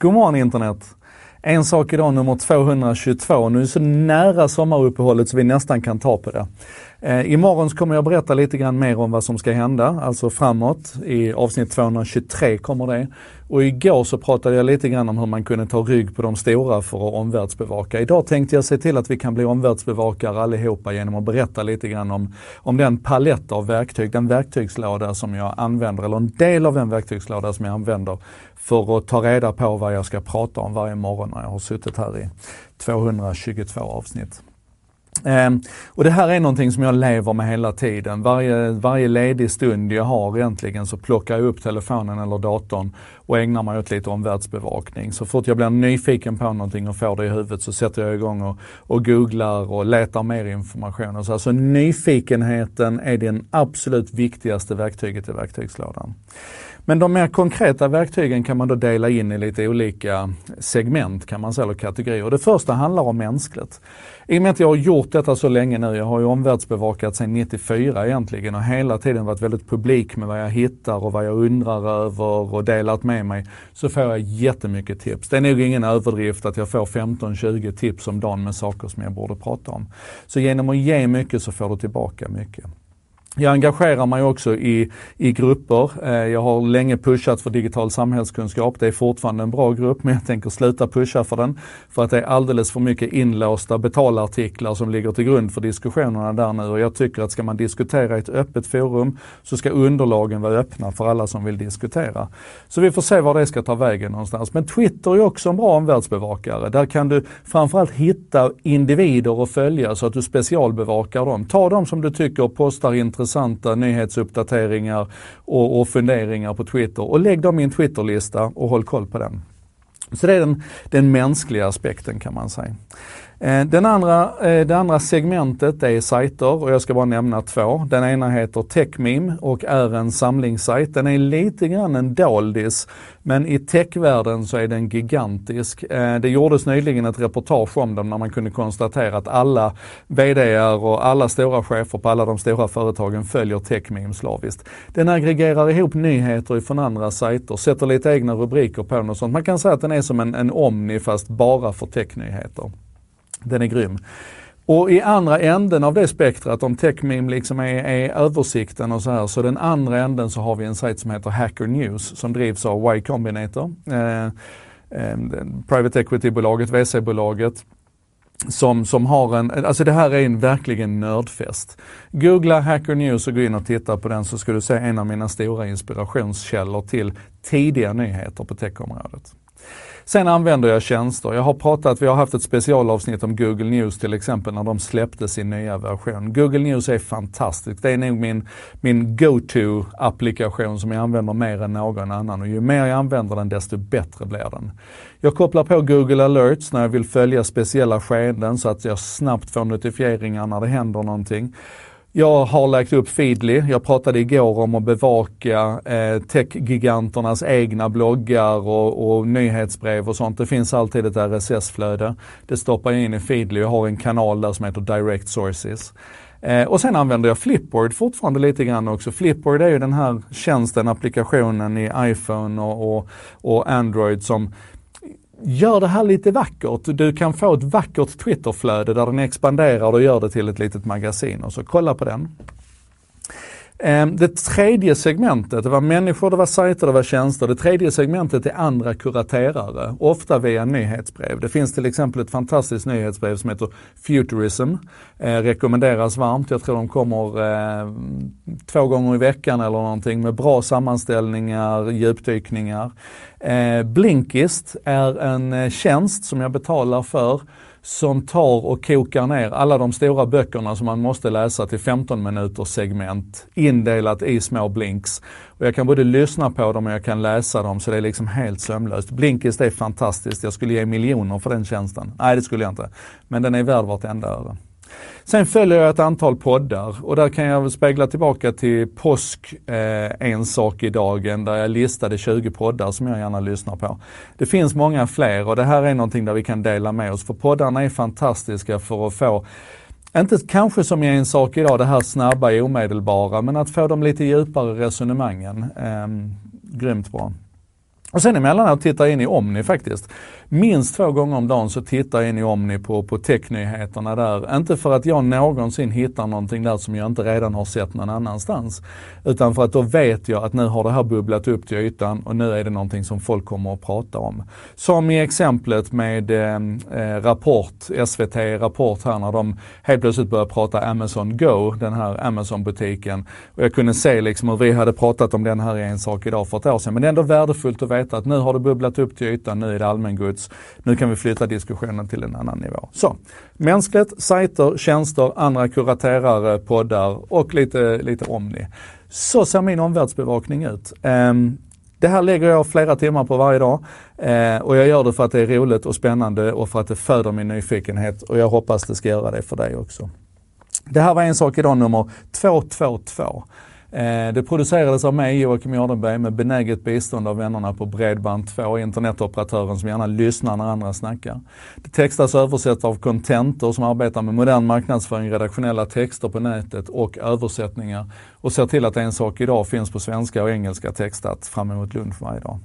God morgon internet! En sak idag, nummer 222. Nu är det så nära sommaruppehållet så vi nästan kan ta på det. Eh, imorgon kommer jag berätta lite grann mer om vad som ska hända, alltså framåt. I avsnitt 223 kommer det. Och igår så pratade jag lite grann om hur man kunde ta rygg på de stora för att omvärldsbevaka. Idag tänkte jag se till att vi kan bli omvärldsbevakare allihopa genom att berätta lite grann om, om den palett av verktyg, den verktygslåda som jag använder, eller en del av den verktygslåda som jag använder för att ta reda på vad jag ska prata om varje morgon när jag har suttit här i 222 avsnitt. Um, och det här är någonting som jag lever med hela tiden. Varje, varje ledig stund jag har egentligen så plockar jag upp telefonen eller datorn och ägnar mig åt lite omvärldsbevakning. Så fort jag blir nyfiken på någonting och får det i huvudet så sätter jag igång och, och googlar och letar mer information. Och så. Alltså nyfikenheten är det absolut viktigaste verktyget i verktygslådan. Men de mer konkreta verktygen kan man då dela in i lite olika segment kan man säga, eller kategorier. Det första handlar om mänskligt. I och med att jag har gjort detta så länge nu, jag har ju omvärldsbevakat sedan 94 egentligen och hela tiden varit väldigt publik med vad jag hittar och vad jag undrar över och delat med mig, så får jag jättemycket tips. Det är nog ingen överdrift att jag får 15-20 tips om dagen med saker som jag borde prata om. Så genom att ge mycket så får du tillbaka mycket. Jag engagerar mig också i, i grupper. Eh, jag har länge pushat för digital samhällskunskap. Det är fortfarande en bra grupp men jag tänker sluta pusha för den. För att det är alldeles för mycket inlåsta betalartiklar som ligger till grund för diskussionerna där nu. Och jag tycker att ska man diskutera i ett öppet forum så ska underlagen vara öppna för alla som vill diskutera. Så vi får se var det ska ta vägen någonstans. Men Twitter är också en bra omvärldsbevakare. Där kan du framförallt hitta individer att följa så att du specialbevakar dem. Ta dem som du tycker postar intressant intressanta nyhetsuppdateringar och, och funderingar på Twitter och lägg dem i en Twitterlista och håll koll på den. Så det är den, den mänskliga aspekten kan man säga. Eh, den andra, eh, det andra segmentet är sajter och jag ska bara nämna två. Den ena heter TechMeme och är en samlingssajt. Den är lite grann en doldis men i techvärlden så är den gigantisk. Eh, det gjordes nyligen ett reportage om den när man kunde konstatera att alla VDR och alla stora chefer på alla de stora företagen följer TechMeme slaviskt. Den aggregerar ihop nyheter från andra sajter, sätter lite egna rubriker på den och sånt. Man kan säga att den är som en, en Omni fast bara för technyheter. Den är grym. Och i andra änden av det spektrat, om TechMeme liksom är, är, översikten och så här, så den andra änden så har vi en sajt som heter Hacker News som drivs av Y Combinator. Eh, eh, Private Equity-bolaget, VC-bolaget. Som, som har en, alltså det här är en verkligen nördfest. Googla Hacker News och gå in och titta på den så ska du se en av mina stora inspirationskällor till tidiga nyheter på techområdet. Sen använder jag tjänster. Jag har pratat, vi har haft ett specialavsnitt om Google News till exempel när de släppte sin nya version. Google News är fantastiskt. Det är nog min, min go-to applikation som jag använder mer än någon annan och ju mer jag använder den desto bättre blir den. Jag kopplar på Google alerts när jag vill följa speciella skeden så att jag snabbt får notifieringar när det händer någonting. Jag har lagt upp Feedly. Jag pratade igår om att bevaka eh, techgiganternas egna bloggar och, och, nyhetsbrev och sånt. Det finns alltid ett RSS-flöde. Det stoppar jag in i Feedly. Jag har en kanal där som heter Direct Sources. Eh, och sen använder jag Flipboard fortfarande lite grann också. Flipboard är ju den här tjänsten, applikationen i iPhone och, och, och Android som gör det här lite vackert. Du kan få ett vackert Twitterflöde där den expanderar och gör det till ett litet magasin. Och så kolla på den. Ehm, det tredje segmentet, det var människor, det var sajter, det var tjänster. Det tredje segmentet är andra kuraterare, ofta via nyhetsbrev. Det finns till exempel ett fantastiskt nyhetsbrev som heter Futurism. Eh, rekommenderas varmt. Jag tror de kommer eh, två gånger i veckan eller någonting med bra sammanställningar, djupdykningar. Eh, Blinkist är en eh, tjänst som jag betalar för som tar och kokar ner alla de stora böckerna som man måste läsa till 15 minuters segment indelat i små blinks. Och jag kan både lyssna på dem och jag kan läsa dem så det är liksom helt sömlöst. Blinkist är fantastiskt. Jag skulle ge miljoner för den tjänsten. Nej, det skulle jag inte. Men den är värd vartenda öre. Sen följer jag ett antal poddar och där kan jag spegla tillbaka till påsk eh, en sak i dagen där jag listade 20 poddar som jag gärna lyssnar på. Det finns många fler och det här är någonting där vi kan dela med oss för poddarna är fantastiska för att få inte kanske som i en sak idag, det här snabba omedelbara, men att få de lite djupare resonemangen. Eh, grymt bra. Och sen emellanåt tittar jag in i Omni faktiskt. Minst två gånger om dagen så tittar jag in i Omni på, på technyheterna där. Inte för att jag någonsin hittar någonting där som jag inte redan har sett någon annanstans. Utan för att då vet jag att nu har det här bubblat upp till ytan och nu är det någonting som folk kommer att prata om. Som i exemplet med eh, eh Rapport, SVT Rapport här när de helt plötsligt började prata Amazon Go, den här Amazon-butiken. Och jag kunde se liksom hur vi hade pratat om den här i en sak idag för ett år sedan. Men det är ändå värdefullt att veta att nu har det bubblat upp till ytan, nu är det allmängods. Nu kan vi flytta diskussionen till en annan nivå. Så, mänskligt, sajter, tjänster, andra kuraterare, poddar och lite, lite Omni. Så ser min omvärldsbevakning ut. Um, det här lägger jag flera timmar på varje dag eh, och jag gör det för att det är roligt och spännande och för att det föder min nyfikenhet och jag hoppas det ska göra det för dig också. Det här var en sak idag nummer 222. Eh, det producerades av mig, Joakim Jardenberg, med benäget bistånd av vännerna på Bredband2, internetoperatören som gärna lyssnar när andra snackar. Det textas och översätts av Contentor som arbetar med modern marknadsföring, redaktionella texter på nätet och översättningar och ser till att En sak idag finns på svenska och engelska textat fram emot lunch varje dag.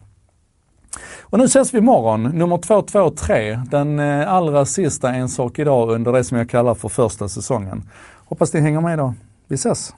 Och nu ses vi imorgon, nummer 223, den eh, allra sista En sak idag under det som jag kallar för första säsongen. Hoppas ni hänger med då. Vi ses!